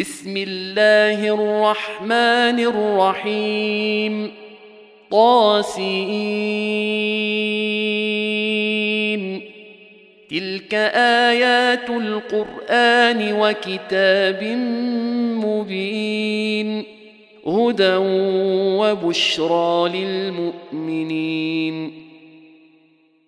بسم الله الرحمن الرحيم. طاسين تلك آيات القرآن وكتاب مبين. هدى وبشرى للمؤمنين.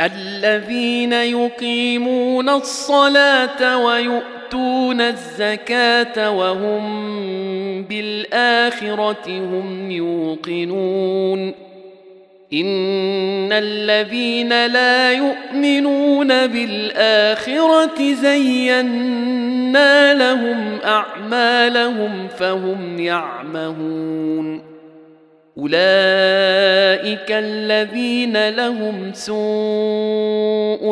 الذين يقيمون الصلاة ويؤتون الزكاة وهم بالآخرة هم يوقنون. إن الذين لا يؤمنون بالآخرة زينا لهم أعمالهم فهم يعمهون. أولئك الذين لهم سوء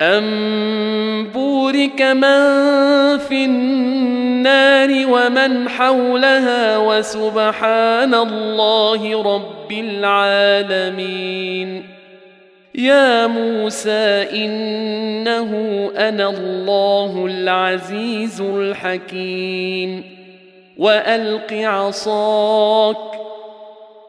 أن بورك من في النار ومن حولها وسبحان الله رب العالمين. يا موسى إنه أنا الله العزيز الحكيم. وألق عصاك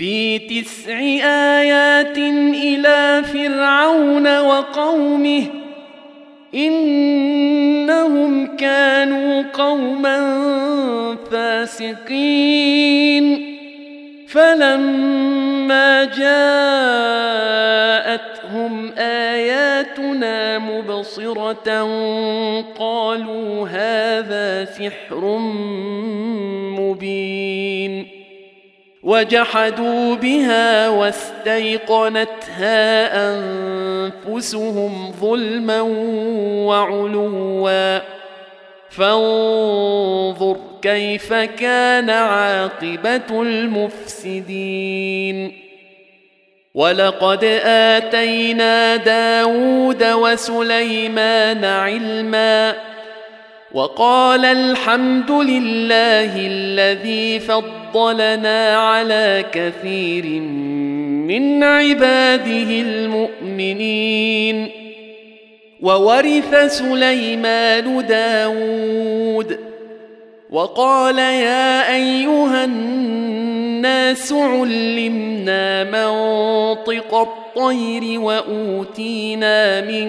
في تسع آيات إلى فرعون وقومه إنهم كانوا قوما فاسقين. فلما جاءتهم آياتنا مبصرة قالوا هذا سحر مبين. وجحدوا بها واستيقنتها أنفسهم ظلما وعلوا. فانظر كيف كان عاقبة المفسدين. ولقد آتينا داود وسليمان علما وقال الحمد لله الذي فضلنا على كثير من عباده المؤمنين. وورث سليمان داود. وقال يا أيها الناس علمنا منطق الطير وأوتينا من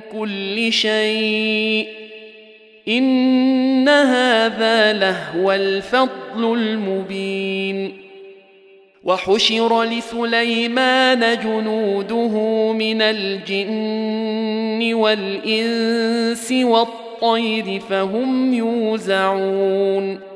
كل شيء. إن هذا لهو الفضل المبين. وحشر لسليمان جنوده من الجن والإنس والطير فهم يوزعون.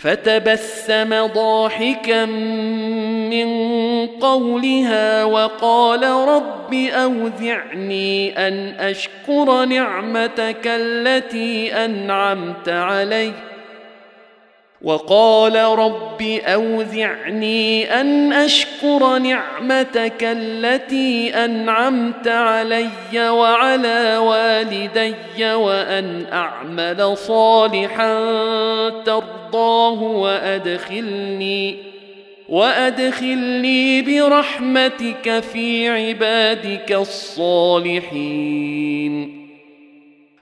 فتبسم ضاحكا من قولها وقال رب أوزعني أن أشكر نعمتك التي أنعمت علي. وقال رب أوزعني أن أشكر نعمتك التي أنعمت علي وعلى والدي وأن أعمل صالحا ترضاه وأدخلني وأدخلني برحمتك في عبادك الصالحين.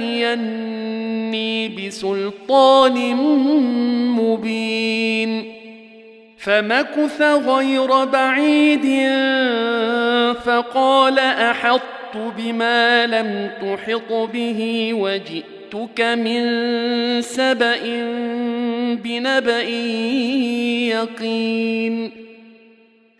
ليأتيني بسلطان مبين فمكث غير بعيد فقال أحطت بما لم تحط به وجئتك من سبأ بنبأ يقين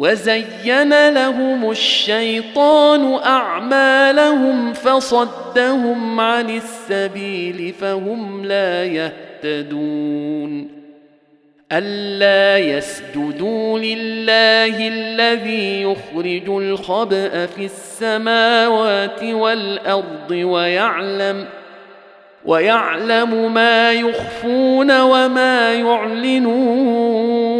وزين لهم الشيطان أعمالهم فصدهم عن السبيل فهم لا يهتدون ألا يسجدوا لله الذي يخرج الخبأ في السماوات والأرض ويعلم ويعلم ما يخفون وما يعلنون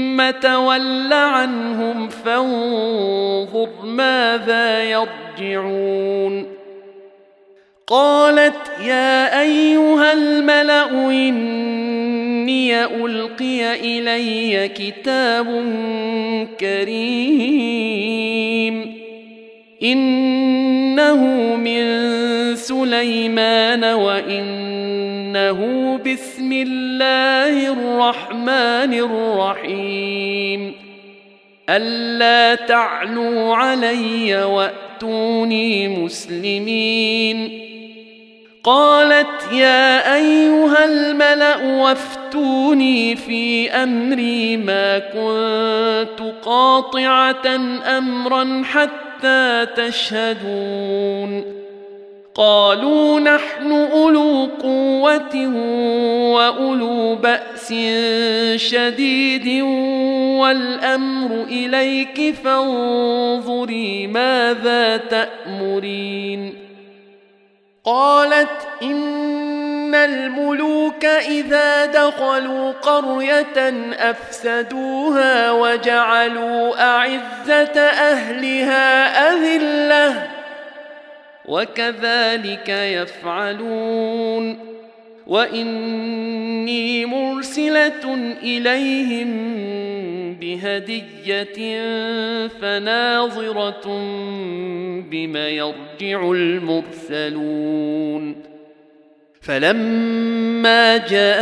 تول عنهم فانظر ماذا يرجعون. قالت يا أيها الملأ إني ألقي إلي كتاب كريم. إنه من سليمان وانه بسم الله الرحمن الرحيم. ألا تعلوا علي وأتوني مسلمين. قالت يا أيها الملأ وافتوني في أمري ما كنت قاطعة امرا حتى تشهدون. قالوا نحن أولو قوة وأولو بأس شديد والأمر إليك فانظري ماذا تأمرين قالت إن الملوك إذا دخلوا قرية أفسدوها وجعلوا أعزة أهلها أذلة وكذلك يفعلون. وإني مرسلة إليهم بهدية فناظرة بم يرجع المرسلون. فلما جاء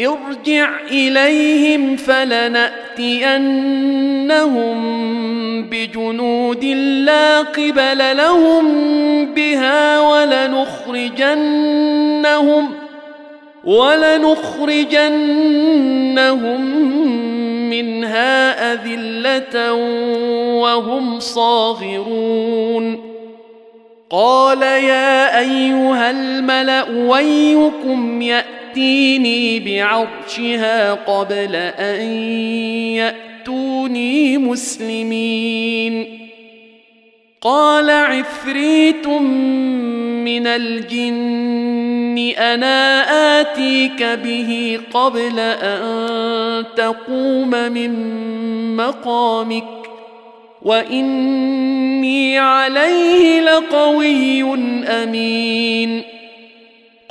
ارجع إليهم فلنأتينهم بجنود لا قبل لهم بها ولنخرجنهم ولنخرجنهم منها أذلة وهم صاغرون. قال يا أيها الملأ ويكم يأتي ياتيني بعرشها قبل أن يأتوني مسلمين. قال عفريت من الجن أنا آتيك به قبل أن تقوم من مقامك وإني عليه لقوي أمين.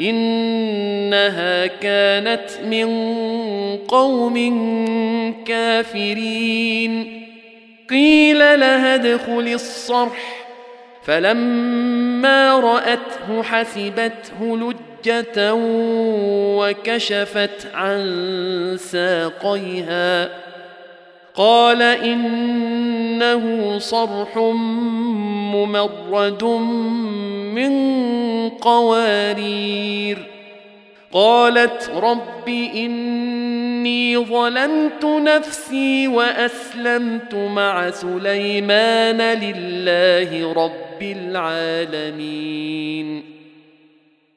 إنها كانت من قوم كافرين. قيل لها ادخل الصرح. فلما رأته حسبته لجة وكشفت عن ساقيها. قال إنه صرح ممرد من قوارير. قالت رب إني ظلمت نفسي وأسلمت مع سليمان لله رب العالمين.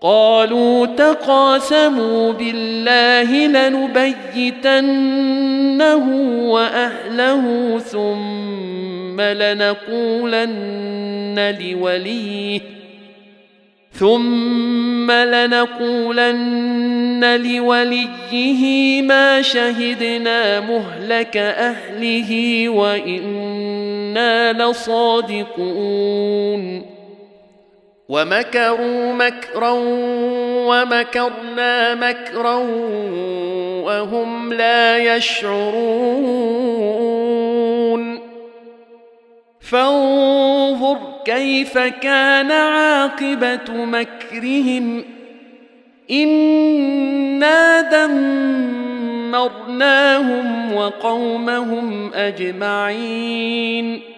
قالوا تقاسموا بالله لنبيتنه وأهله ثم لنقولن لوليه ثم لنقولن لوليه ما شهدنا مهلك أهله وإن أنا لصادقون ومكروا مكرا ومكرنا مكرا وهم لا يشعرون. فانظر كيف كان عاقبة مكرهم. إنا دمرناهم وقومهم أجمعين.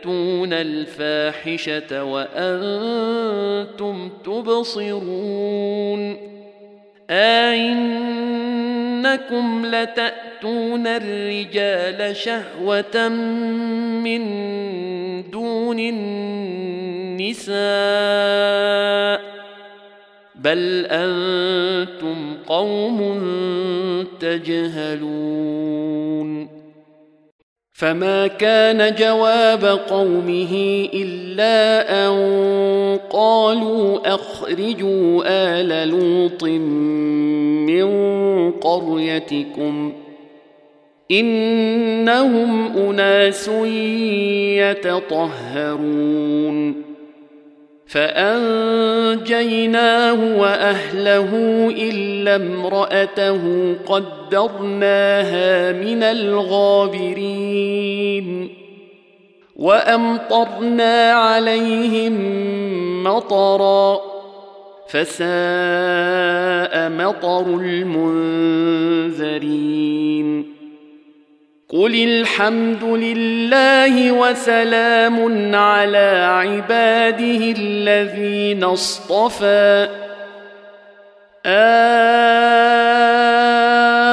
اتاتون الفاحشة وأنتم تبصرون أئنكم لتأتون الرجال شهوة من دون النساء بل أنتم قوم تجهلون فما كان جواب قومه الا ان قالوا اخرجوا ال لوط من قريتكم انهم اناس يتطهرون فأنجيناه وأهله إلا امرأته قدرناها من الغابرين وأمطرنا عليهم مطرا فساء مطر المنذرين قل الحمد لله وسلام على عباده الذين اصطفى.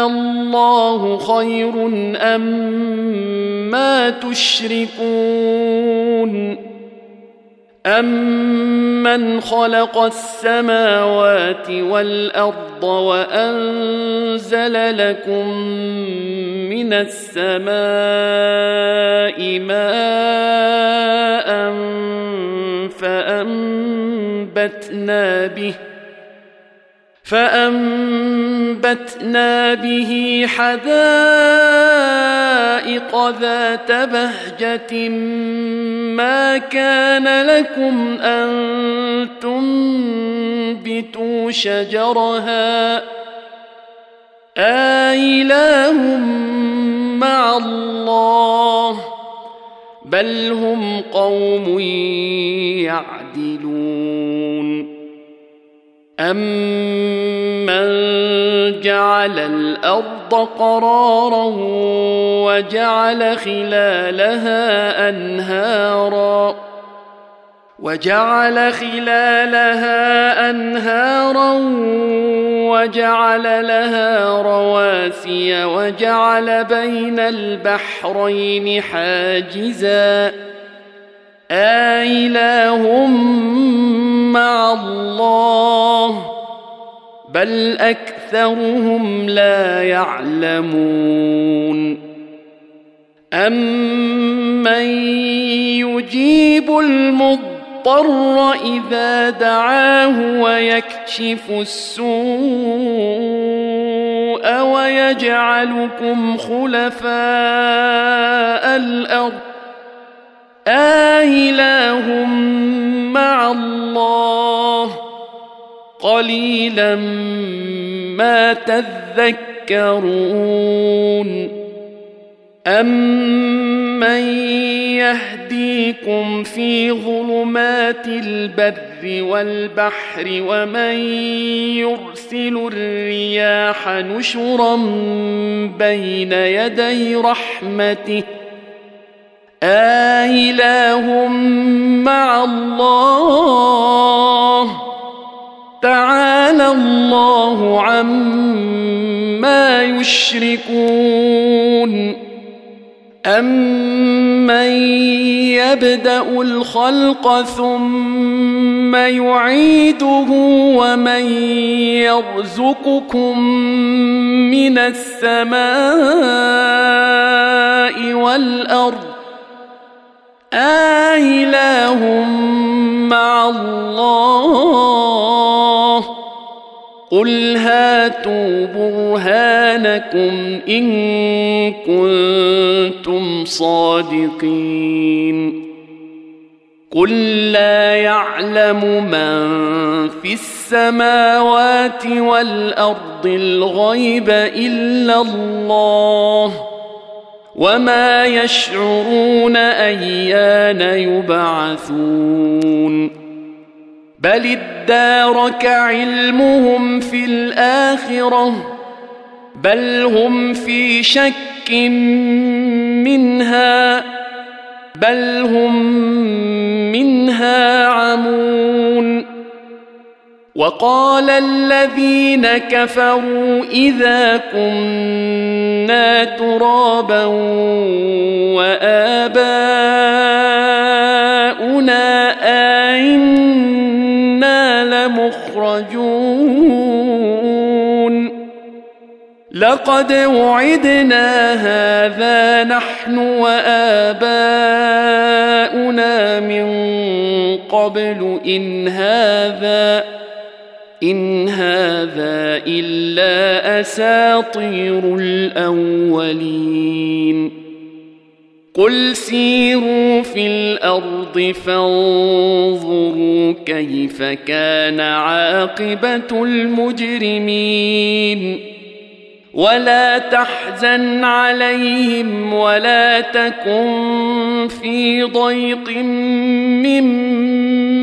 الله خير أم ما تشركون. أمن خلق السماوات والأرض وأنزل لكم من السماء ماء فأنبتنا به فأنبتنا به حدائق ذات بهجة ما كان لكم أن تنبتوا شجرها. آله مع الله بل هم قوم يعدلون. أمن جعل الأرض قرارا وجعل خلالها أنهارا وجعل خلالها أنهارا وجعل لها رواسي وجعل بين البحرين حاجزا آله مع الله بل أكثرهم لا يعلمون أمن يجيب المضطر إذا دعاه ويكشف السوء ويجعلكم خلفاء الأرض آله مع الله قليلا ما تذكرون أمن يهديكم في ظلمات البر والبحر ومن يرسل الرياح نشرا بين يدي رحمته آله مع الله. تعالى الله عما يشركون. أمن يبدأ الخلق ثم يعيده ومن يرزقكم من السماء والأرض آله مع الله. قل هاتوا برهانكم إن كنتم صادقين. قل لا يعلم من في السماوات والأرض الغيب إلا الله. وما يشعرون أيان يبعثون بل ادارك علمهم في الآخرة بل هم في شك منها بل هم منها وقال الذين كفروا إذا كنا ترابا وآباؤنا مخرجون لقد وعدنا هذا نحن وآباؤنا من قبل إن هذا إن هذا إلا أساطير الأولين. قل سيروا في الأرض فانظروا كيف كان عاقبة المجرمين. ولا تحزن عليهم ولا تكن في ضيق مما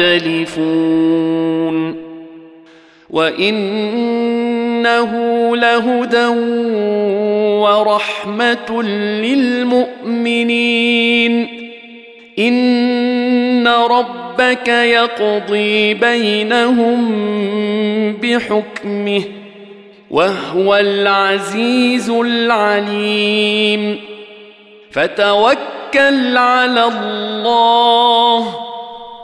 يختلفون. وإنه لهدى ورحمة للمؤمنين. إن ربك يقضي بينهم بحكمه وهو العزيز العليم. فتوكل على الله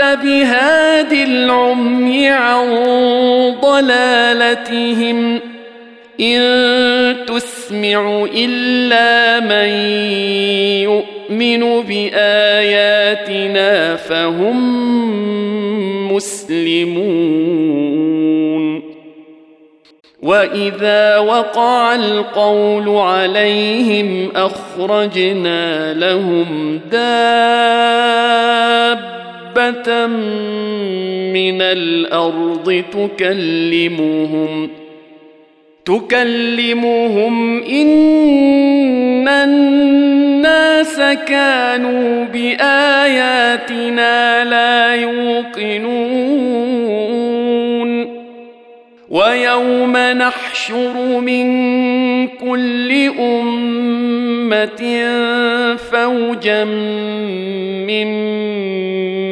بهاد العمي عن ضلالتهم ان تسمع الا من يؤمن باياتنا فهم مسلمون واذا وقع القول عليهم اخرجنا لهم دابه من الأرض تكلمهم تكلمهم إن الناس كانوا بآياتنا لا يوقنون. ويوم نحشر من كل أمة فوجا ممن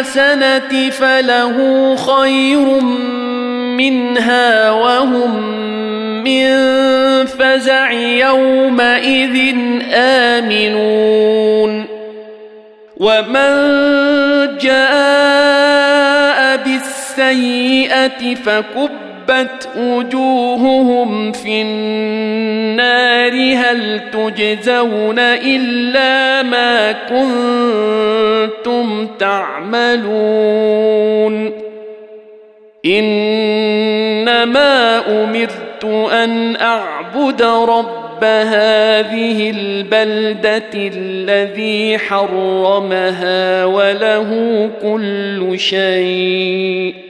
بالحسنه فله خير منها وهم من فزع يومئذ آمنون. ومن جاء بالسيئه فكب كبت وجوههم في النار هل تجزون إلا ما كنتم تعملون إنما أمرت أن أعبد رب هذه البلدة الذي حرمها وله كل شيء